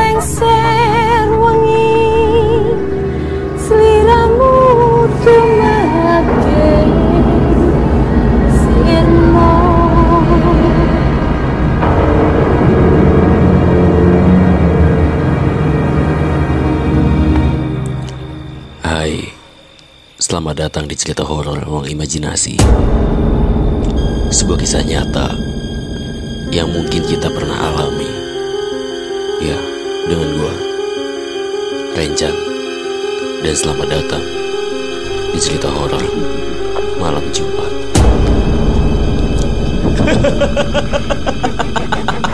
lengser wengi sliramu tumake selamat datang di cerita horor ruang imajinasi. Sebuah kisah nyata yang mungkin kita pernah alami. Ya, dengan gua, Renjan. Dan selamat datang di cerita horor malam Jumat.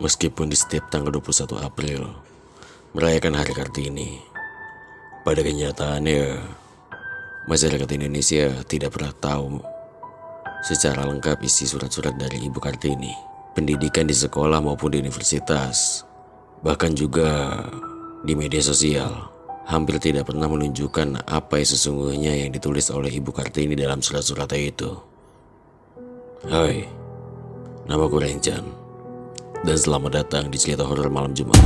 Meskipun di setiap tanggal 21 April merayakan Hari Kartini, pada kenyataannya masyarakat Indonesia tidak pernah tahu secara lengkap isi surat-surat dari Ibu Kartini. Pendidikan di sekolah maupun di universitas, bahkan juga di media sosial, hampir tidak pernah menunjukkan apa yang sesungguhnya yang ditulis oleh Ibu Kartini dalam surat-suratnya itu. Hai, namaku Renjan dan selamat datang di cerita horor malam Jumat.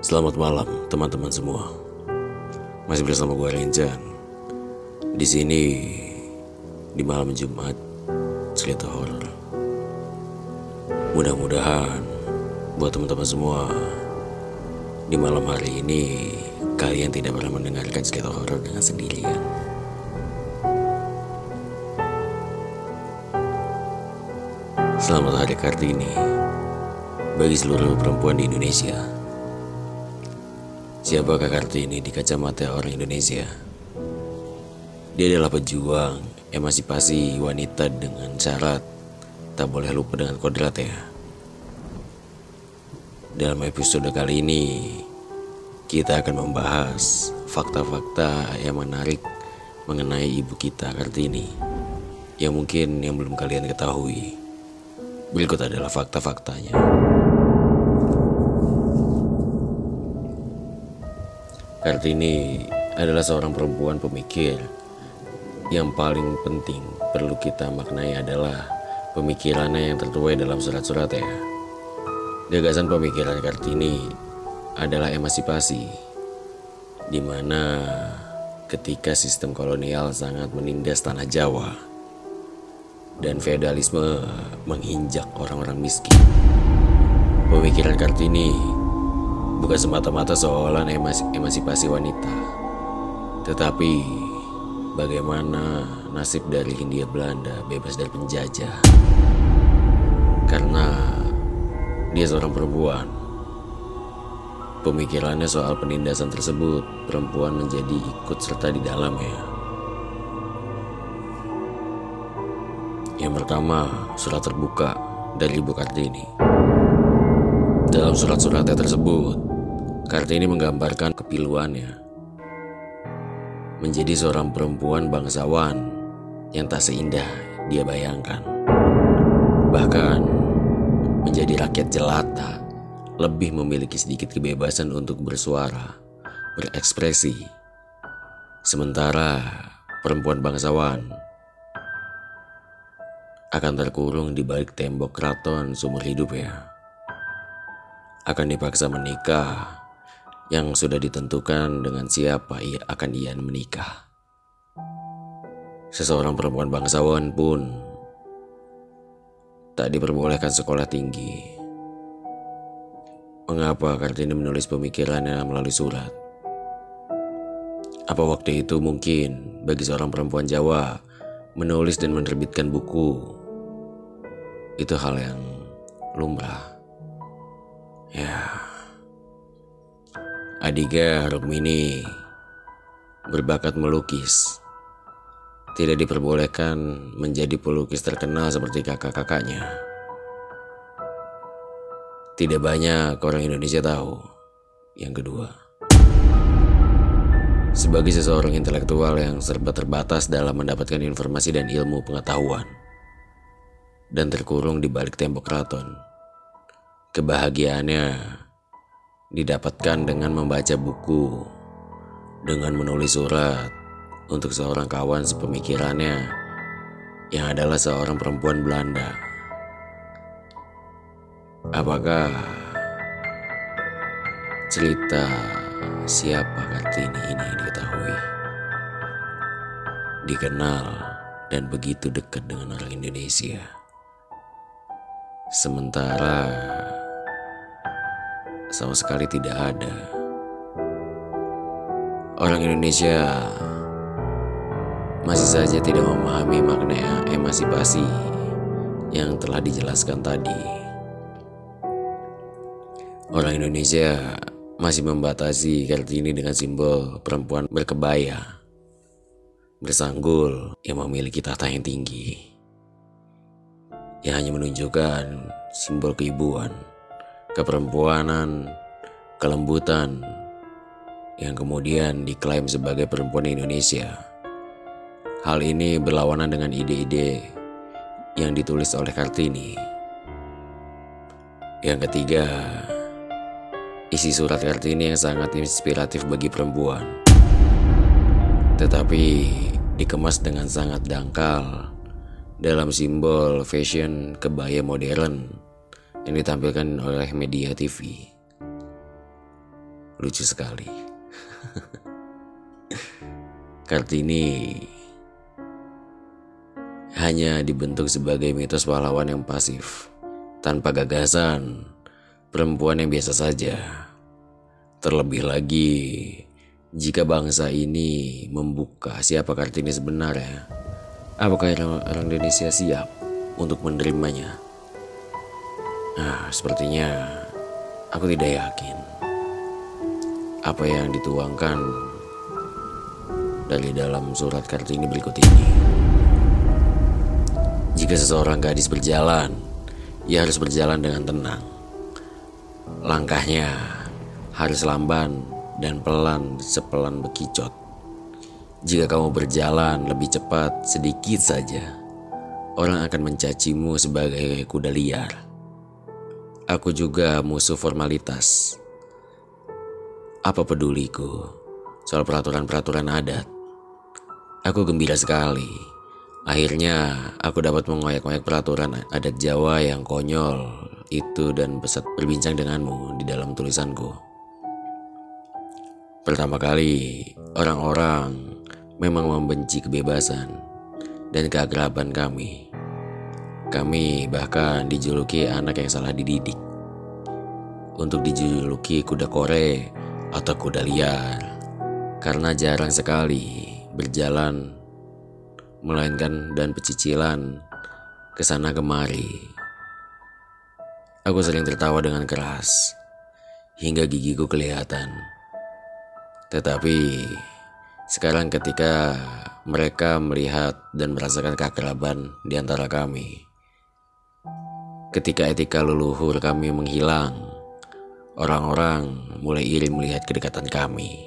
Selamat malam teman-teman semua. Masih bersama gue Renjan. Di sini di malam Jumat cerita horor. Mudah-mudahan buat teman-teman semua di malam hari ini kalian tidak pernah mendengarkan cerita horor dengan sendirian. Selamat Hari Kartini bagi seluruh perempuan di Indonesia. Siapakah Kartini di kacamata orang Indonesia? Dia adalah pejuang emansipasi wanita dengan syarat tak boleh lupa dengan kodrat ya. Dalam episode kali ini, kita akan membahas fakta-fakta yang menarik mengenai ibu kita Kartini yang mungkin yang belum kalian ketahui. Berikut adalah fakta-faktanya. Kartini adalah seorang perempuan pemikir yang paling penting perlu kita maknai adalah pemikirannya yang tertuai dalam surat-suratnya. Gagasan pemikiran Kartini adalah emansipasi, di mana ketika sistem kolonial sangat menindas tanah Jawa dan feodalisme menginjak orang-orang miskin. Pemikiran Kartini bukan semata-mata emas emansipasi wanita, tetapi bagaimana nasib dari Hindia Belanda bebas dari penjajah. Karena dia seorang perempuan, Pemikirannya soal penindasan tersebut, perempuan menjadi ikut serta di dalamnya. Yang pertama, surat terbuka dari Ibu Kartini. Dalam surat-suratnya tersebut, Kartini menggambarkan kepiluannya menjadi seorang perempuan bangsawan yang tak seindah dia bayangkan. Bahkan menjadi rakyat jelata lebih memiliki sedikit kebebasan untuk bersuara, berekspresi. Sementara perempuan bangsawan akan terkurung di balik tembok keraton seumur hidup ya. Akan dipaksa menikah yang sudah ditentukan dengan siapa ia akan ia menikah. Seseorang perempuan bangsawan pun tak diperbolehkan sekolah tinggi Mengapa Kartini menulis pemikirannya melalui surat? Apa waktu itu mungkin bagi seorang perempuan Jawa menulis dan menerbitkan buku itu hal yang lumrah. Ya. Adiga Rukmini berbakat melukis. tidak diperbolehkan menjadi pelukis terkenal seperti kakak-kakaknya. Tidak banyak orang Indonesia tahu. Yang kedua, sebagai seseorang intelektual yang serba terbatas dalam mendapatkan informasi dan ilmu pengetahuan, dan terkurung di balik tembok keraton, kebahagiaannya didapatkan dengan membaca buku, dengan menulis surat, untuk seorang kawan sepemikirannya yang adalah seorang perempuan Belanda. Apakah cerita siapa Kartini ini diketahui? Dikenal dan begitu dekat dengan orang Indonesia. Sementara sama sekali tidak ada orang Indonesia masih saja tidak memahami makna emansipasi yang telah dijelaskan tadi. Orang Indonesia masih membatasi Kartini dengan simbol perempuan berkebaya, bersanggul yang memiliki tahta yang tinggi, yang hanya menunjukkan simbol keibuan, keperempuanan, kelembutan, yang kemudian diklaim sebagai perempuan Indonesia. Hal ini berlawanan dengan ide-ide yang ditulis oleh Kartini. Yang ketiga, isi surat Kartini yang sangat inspiratif bagi perempuan. Tetapi dikemas dengan sangat dangkal dalam simbol fashion kebaya modern yang ditampilkan oleh media TV. Lucu sekali. Kartini hanya dibentuk sebagai mitos pahlawan yang pasif, tanpa gagasan, perempuan yang biasa saja. Terlebih lagi, jika bangsa ini membuka siapa Kartini sebenarnya, apakah orang Indonesia siap untuk menerimanya? Nah, sepertinya aku tidak yakin apa yang dituangkan dari dalam surat Kartini berikut ini. Jika seseorang gadis berjalan, ia harus berjalan dengan tenang. Langkahnya harus lamban dan pelan sepelan bekicot. Jika kamu berjalan lebih cepat sedikit saja, orang akan mencacimu sebagai kuda liar. Aku juga musuh formalitas. Apa peduliku soal peraturan-peraturan adat? Aku gembira sekali Akhirnya aku dapat mengoyak-ngoyak peraturan adat Jawa yang konyol itu dan pesat berbincang denganmu di dalam tulisanku. Pertama kali, orang-orang memang membenci kebebasan dan keagraban kami. Kami bahkan dijuluki anak yang salah dididik. Untuk dijuluki kuda kore atau kuda liar karena jarang sekali berjalan melainkan dan pecicilan ke sana kemari. Aku sering tertawa dengan keras hingga gigiku kelihatan. Tetapi sekarang ketika mereka melihat dan merasakan keakraban di antara kami, ketika etika leluhur kami menghilang, orang-orang mulai iri melihat kedekatan kami.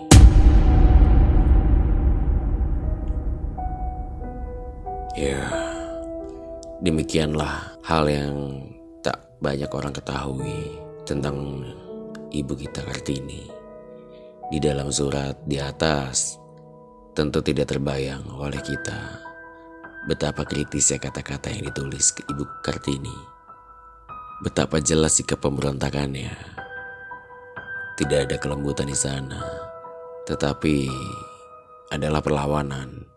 Ya, demikianlah hal yang banyak orang ketahui tentang ibu kita Kartini. Di dalam surat di atas, tentu tidak terbayang oleh kita betapa kritisnya kata-kata yang ditulis ke ibu Kartini. Betapa jelas sikap pemberontakannya. Tidak ada kelembutan di sana, tetapi adalah perlawanan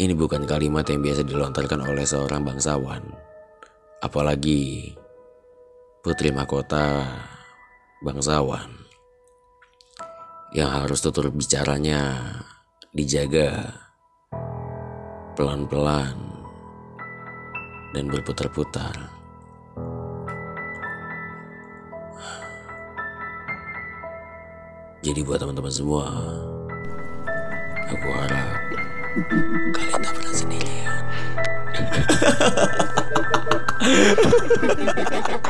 ini bukan kalimat yang biasa dilontarkan oleh seorang bangsawan, apalagi putri mahkota bangsawan yang harus tutur bicaranya dijaga pelan-pelan dan berputar-putar. Jadi buat teman-teman semua, aku harap Kalian tak pernah sendiri.